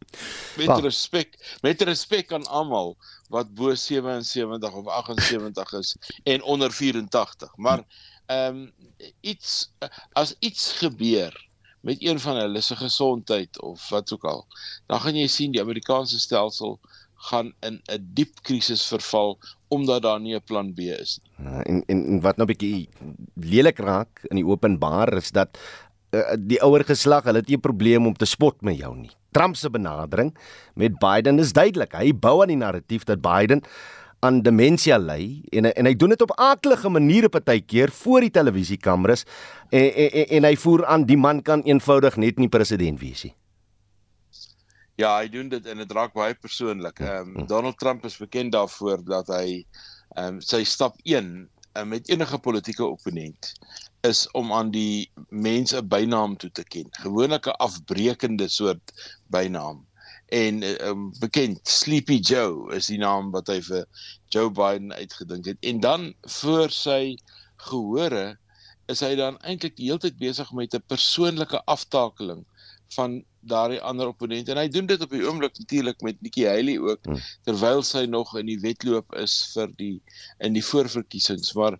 met respek met respek aan almal wat bo 77 of 78 is en onder 84 maar ehm um, iets as iets gebeur met een van hulle se gesondheid of wat ook al dan gaan jy sien die Amerikaanse stelsel gaan in 'n diep krisis verval omdat daar nie 'n plan B is nie. Ja, en en, en wat nou 'n bietjie lelik raak in die openbaar is dat uh, die ouer geslag, hulle het nie 'n probleem om te spot met jou nie. Trump se benadering met Biden is duidelik. Hy bou aan die narratief dat Biden aan demensie ly en en hy doen dit op aardige maniere partykeer voor die televisiekameras en, en en hy voer aan die man kan eenvoudig net nie president wees nie. Ja, hy doen dit en dit raak baie persoonlik. Ehm um, Donald Trump is bekend daarvoor dat hy ehm um, sy stap 1 um, met enige politieke opponent is om aan die mense 'n bynaam toe te ken. Gewoonlik 'n afbreekende soort bynaam. En um, bekend Sleepy Joe is die naam wat hy vir Joe Biden uitgedink het. En dan voor sy gehore is hy dan eintlik die hele tyd besig met 'n persoonlike aftakeling van daardie ander opponent. En hy doen dit op die oomblik natuurlik met Nikki Haley ook hmm. terwyl sy nog in die wedloop is vir die in die voorverkiesings. Maar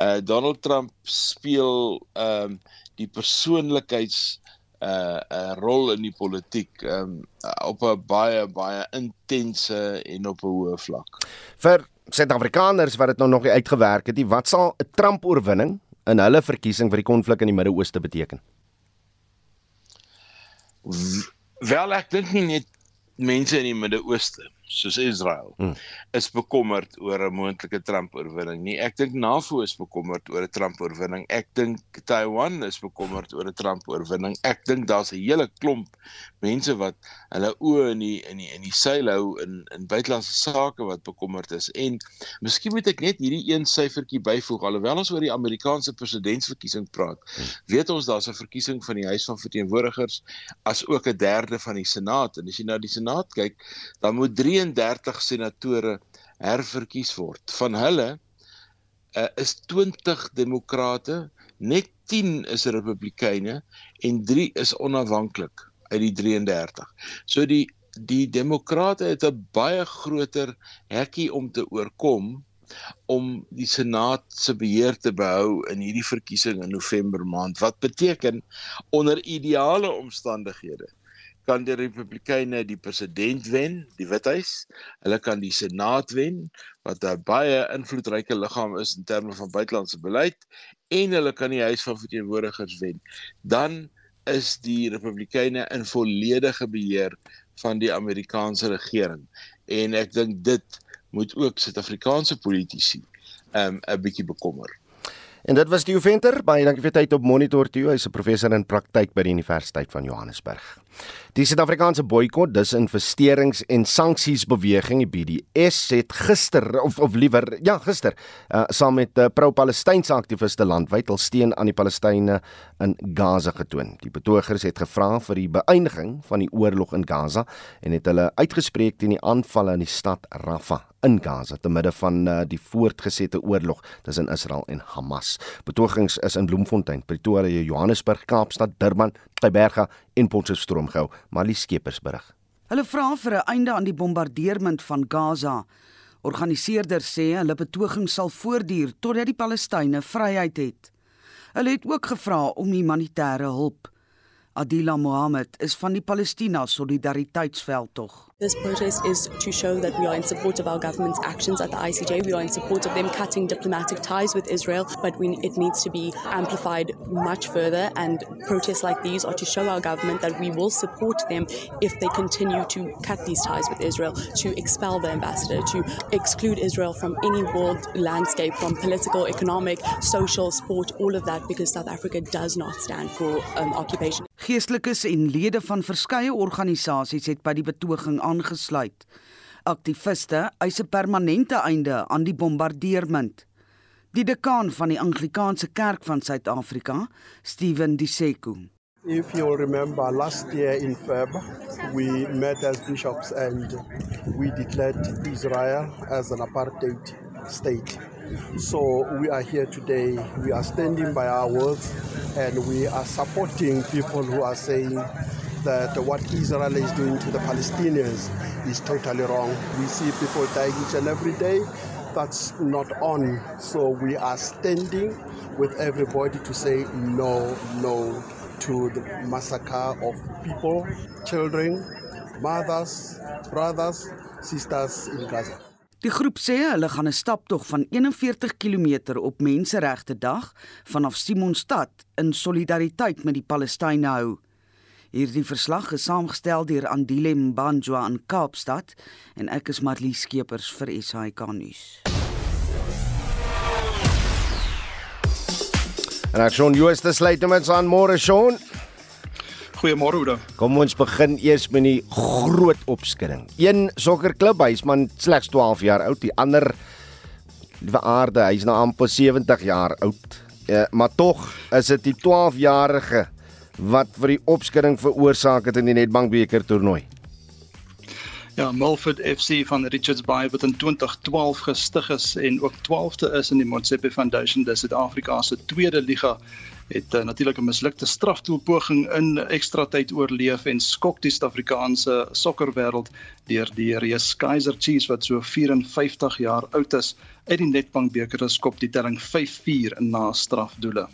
uh Donald Trump speel ehm um, die persoonlikheids uh 'n uh, rol in die politiek um op 'n baie baie intense en op 'n hoë vlak. Vir Suid-Afrikaners wat dit nou nog nie uitgewerk het nie, wat sal 'n Trump oorwinning in hulle verkiesing vir die konflik in die Midde-Ooste beteken? Wel ek dink nie net mense in die Midde-Ooste soos Israel hmm. is bekommerd oor 'n moontlike Trump oorwinning nie. Ek dink NAVO is bekommerd oor 'n Trump oorwinning. Ek dink Taiwan is bekommerd oor 'n Trump oorwinning. Ek dink daar's 'n hele klomp mense wat hulle oë in die in die in die seil hou in in buitelandse sake wat bekommerd is. En miskien moet ek net hierdie een syfertjie byvoeg alhoewel ons oor die Amerikaanse presidentsverkiesing praat. Hmm. Weet ons daar's 'n verkiesing van die Huis van Verteenwoordigers as ook 'n derde van die Senaat. En as jy na die Senaat kyk, dan moet 32 senatore herverkies word. Van hulle uh, is 20 demokrate, net 10 is republikeine en 3 is onafhanklik uit die 33. So die die demokrate het 'n baie groter hekkie om te oorkom om die senaat se beheer te behou in hierdie verkiesing in November maand wat beteken onder ideale omstandighede kan die Republikeine die president wen, die Withuis. Hulle kan die Senaat wen wat 'n baie invloedryke liggaam is in terme van buitelandse beleid en hulle kan die Huis van Verteenwoordigers wen. Dan is die Republikeine in volledige beheer van die Amerikaanse regering. En ek dink dit moet ook Suid-Afrikaanse politici um, 'n bietjie bekommer. En dit was die Venter, baie dankie vir tyd op Monitor 2. Hy's 'n professor in praktyk by die Universiteit van Johannesburg. Die Suid-Afrikaanse boikot, disinvesterings en sanksiesbeweging, die BDS, het gister of of liewer, ja, gister, uh, saam met uh, pro-Palestynse aktiviste landwyd hul steun aan die Palestynë in Gaza getoon. Die betogers het gevra vir die beëindiging van die oorlog in Gaza en het hulle uitgespreek teen die aanvalle in die stad Rafah in Gaza te midde van uh, die voortgesette oorlog tussen Israel en Hamas. Betogings is in Bloemfontein, Pretoria, Johannesburg, Kaapstad, Durban, Tyberga en Potchefstroom gehou, Marlie Skeepers berig. Hulle vra vir 'n einde aan die bombardeerment van Gaza. Organiseerders sê hulle betoging sal voortduur totdat die Palestynë vryheid het. Hulle het ook gevra om humanitêre hulp. Adila Mohammed is van die Palestina Solidariteitsveldtog. This protest is to show that we are in support of our government's actions at the ICJ. We are in support of them cutting diplomatic ties with Israel, but we, it needs to be amplified much further. And protests like these are to show our government that we will support them if they continue to cut these ties with Israel, to expel the ambassador, to exclude Israel from any world landscape, from political, economic, social, sport, all of that, because South Africa does not stand for um, occupation. Geestelikes en lede van verskeie organisasies het by die betoging aangesluit. Aktiviste eis 'n permanente einde aan die bombardeerment. Die dekaan van die Anglikaanse Kerk van Suid-Afrika, Steven Diseko. If you remember last year in Feb, we met as bishops and we declared Israel as an apartheid state. So we are here today. We are standing by our words and we are supporting people who are saying that what Israel is doing to the Palestinians is totally wrong. We see people dying each and every day. That's not on. So we are standing with everybody to say no, no to the massacre of people, children, mothers, brothers, sisters in Gaza. Die groep sê hulle gaan 'n staptog van 41 km op Menseregte Dag vanaf Simonstad in solidariteit met die Palestynë hou. Hierdie verslag is saamgestel deur Andile Mbanjwa in Kaapstad en ek is Marlie Skeepers vir SAK nuus. En ek sien jy is te sluit met aan môre Sean. Goeiemôre Oude. Kom ons begin eers met die groot opskudding. Een sokkerklub, hy's man slegs 12 jaar oud, die ander die aarde, hy's nou amper 70 jaar oud. Ja, maar tog is dit die 12-jarige wat vir die opskudding veroorsaak het in die Nedbank beker toernooi. Ja, Milford FC van Richards Bay wat in 2012 gestig is en ook 12de is in die Motsepe Foundation, dis Suid-Afrika se tweede liga het uh, natuurlik 'n mislukte straftoepoging in ekstra tyd oorleef en skok die Suid-Afrikaanse sokkerwêreld deur die Reus Kaiser Chiefs wat so 54 jaar oud is uit die Nedbank beker skop die telling 5-4 na strafdoele.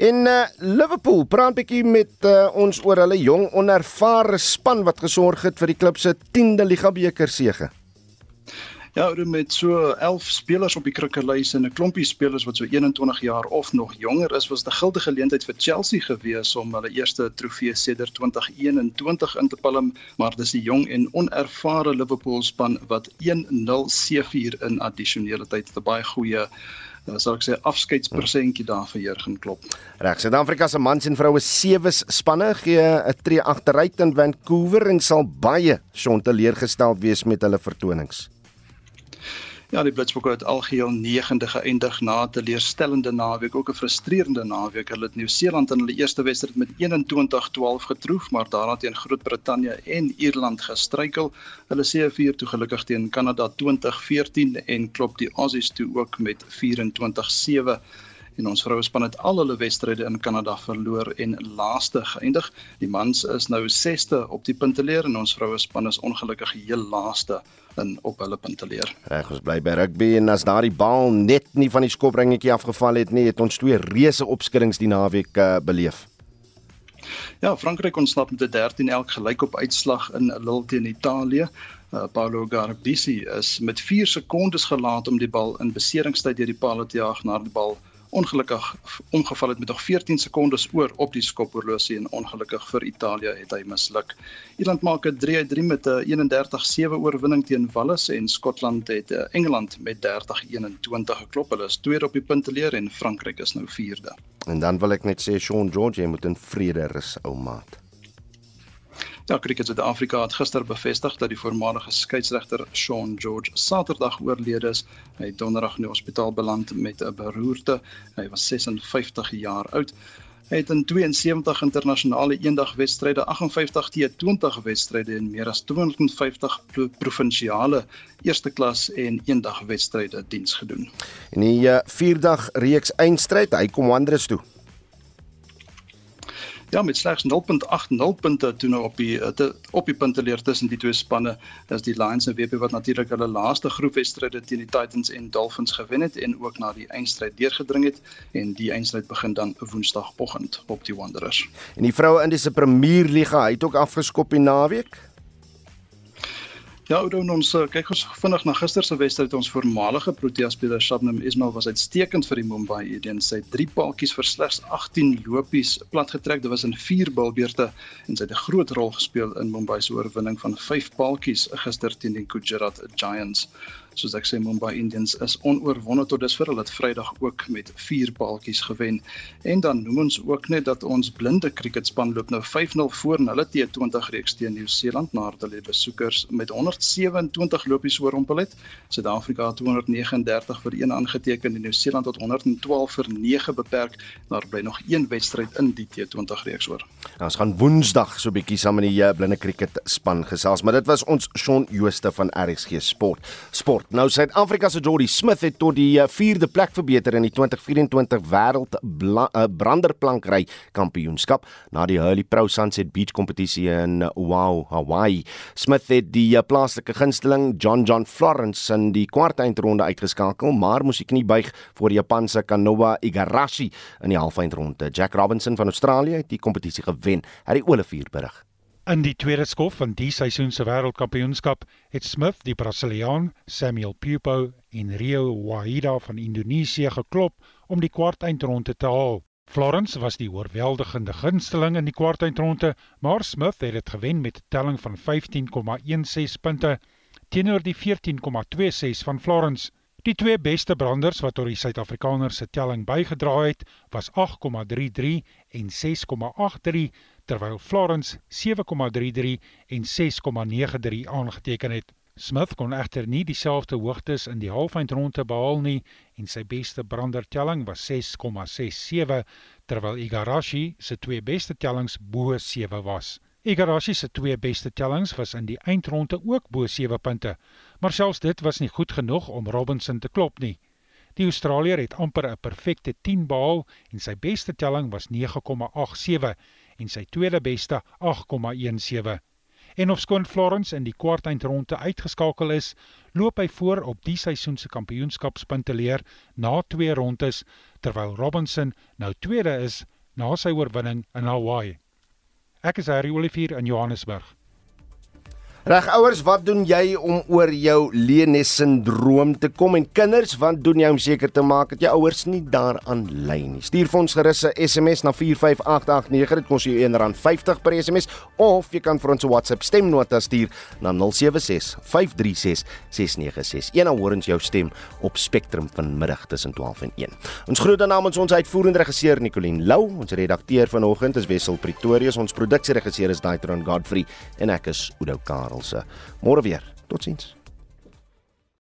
In uh, Liverpool praat 'n bietjie met uh, ons oor hulle jong onervare span wat gesorg het vir die klub se 10de Liga beker sege. Ja, met so 11 spelers op die krikkelys en 'n klompie spelers wat so 21 jaar of nog jonger is, was dit 'n gilde geleentheid vir Chelsea gewees om hulle eerste trofee sedert 2021 in te palm, maar dis die jong en onervare Liverpool span wat 1-0 seëvier in addisionele tyd. 'n Baie goeie dan sal ek sê afskeidspersentjie daar vir Jurgen Klopp. Reg, Suid-Afrika se mans en vroue sewe spanne gee 'n tree agteruit in Vancouver en sal baie skonteleergesteld wees met hulle vertonings. Ja, die Blitsbokke het algeheel 9de geëindig na 'n teleurstellende naweek, ook 'n frustrerende naweek. Hulle het Nieu-Seeland in hulle eerste wedstryd met 21-12 getroof, maar daarna teen Groot-Brittanje en Ierland gestruikel. Hulle sê vir toe gelukkig teen Kanada 2014 en klop die Aussies toe ook met 24-7 en ons vroue span het al hulle wedstryde in Kanada verloor en laaste geëindig. Die mans is nou 6ste op die punteleer en ons vroue span is ongelukkig heel laaste in op hulle punteleer. Reg, ons bly by rugby en as daardie bal net nie van die skopringetjie afgeval het nie, het ons twee reuse opskuddings die naweek uh, beleef. Ja, Frankryk ontsnap met 'n 13 elk gelyk op uitslag in Lille teen Italië. Uh, Paolo Garbisi is met 4 sekondes gelaat om die bal in beseringstyd deur die paal te jaag na die bal ongelukkig omgeval het met nog 14 sekondes oor op die skophorlosie en ongelukkig vir Italië het hy misluk. Ierland maak 'n 3-3 met 'n 31-7 oorwinning teen Wales en Skotland het eh, Engeland met 30-21 geklop. Hulle is tweede op die punteleer en Frankryk is nou vierde. En dan wil ek net sê Sean George, jy moet in vrede rus, ou maat. Ja, Cricket Suid-Afrika het gister bevestig dat die voormalige skeieregter Sean George Saterdag oorlede is. Hy het donderdag in die hospitaal beland met 'n beroerte. Hy was 56 jaar oud. Hy het in 72 internasionale eendagwedstryde, 58 T20 wedstryde en meer as 250 provinsiale eerste klas en eendagwedstryde diens gedoen. En die uh, vierdag reeks eindstryd, hy kom Wanderers toe. Ja, met slegs 0.80 punte toe nou op die eh, te, op die punte leer tussen die twee spanne is die Lions en WP wat natuurlik hulle laaste groepwedstryde teen die Titans en Dolphins gewen het en ook na die eindstryd deurgedring het en die eindstryd begin dan Woensdagoggend op die Wanderers. En die vroue Indiese Premier Liga het ook afgeskop die naweek. Ja, ou ons uh, kyk ons vinnig na gister se wedstryd. Ons voormalige Protea speler Shabnam Ismail was uitstekend vir die Mumbai Indians. Sy het 3 paaltjies vir slegs 18 lopies platgetrek. Dit was in 4 balbeurte en sy het 'n groot rol gespeel in Mumbai se oorwinning van 5 paaltjies gister teen die Gujarat Giants soos ek sê Mumbai Indians is onoorwonde tot dusver. Hulle het Vrydag ook met 4 paaltjies gewen. En dan noem ons ook net dat ons blinde cricketspan loop nou 5-0 voor in hulle T20 reeks teen Nieu-Seeland nadat hulle besoekers met 127 lopies oorrompel het. Suid-Afrika het 239 vir 1 aangeteken en Nieu-Seeland het 112 vir 9 beperk. Daar bly nog een wedstryd in die T20 reeks oor. Nou, ons gaan Woensdag so 'n bietjie saam met die uh, blinde cricketspan gesels, maar dit was ons Shaun Jooste van RSG Sport. Sport Nou Suid-Afrika se Jordi Smith het tot die 4de eh, plek verbeter in die 2024 wêreld uh, branderplankry kampioenskap na die Hurley Pro Sunset Beach kompetisie in Oahu, Hawaii. Smith het die plaaslike gunsteling John John Florence in die kwartfinale uitgeskakel, maar moes hy knie buig voor die Japanse Kanoa Igarashi in die halffinale. Jack Robinson van Australië het die kompetisie gewen. Harry Olivier berig. In die tweede skof van die seisoen se wêreldkampioenskap het Smith die Brasiliaan Samuel Pupo en Rio Waida van Indonesië geklop om die kwartfinale te haal. Florence was die oorweldigende gunsteling in die kwartfinale, maar Smith het dit gewen met 'n telling van 15,16 punte teenoor die 14,26 van Florence. Die twee beste branders wat tot die Suid-Afrikaners se telling bygedra het, was 8,33 en 6,83 terwyl Florence 7,33 en 6,93 aangeteken het. Smith kon egter nie dieselfde hoogtes in die halfeindronde behaal nie en sy beste brandertelling was 6,67 terwyl Igarashi se twee beste tellings bo 7 was. Igarashi se twee beste tellings was in die eindronde ook bo 7 punte, maar selfs dit was nie goed genoeg om Robinson te klop nie. Die Australier het amper 'n perfekte 10 behaal en sy beste telling was 9,87 en sy tweede beste 8,17. En of skoon Florence in die kwartfinale uitgeskakel is, loop hy voor op die seisoen se kampioenskapspunte leer na twee rondes terwyl Robinson nou tweede is na sy oorwinning in Hawaii. Ek is Harry Olivier in Johannesburg. Reg ouers, wat doen jy om oor jou Lenes sindroom te kom en kinders, wat doen jy om seker te maak dat jou ouers nie daaraan ly nie? Stuur vir ons gerus 'n SMS na 45889. Dit kos jou R1.50 per SMS of jy kan vir ons 'n WhatsApp stemnota stuur na 0765366961. Een hoor ons jou stem op Spectrum vanmiddag tussen 12 en 1. Ons groet namens ons uitvoerende regisseur Nicoline Lou, ons redakteur vanoggend is Wessel Pretorius, ons produksieregisseur is Daitron Godfrey en ek is Udo Karl. Karelse. Môre weer. Totsiens.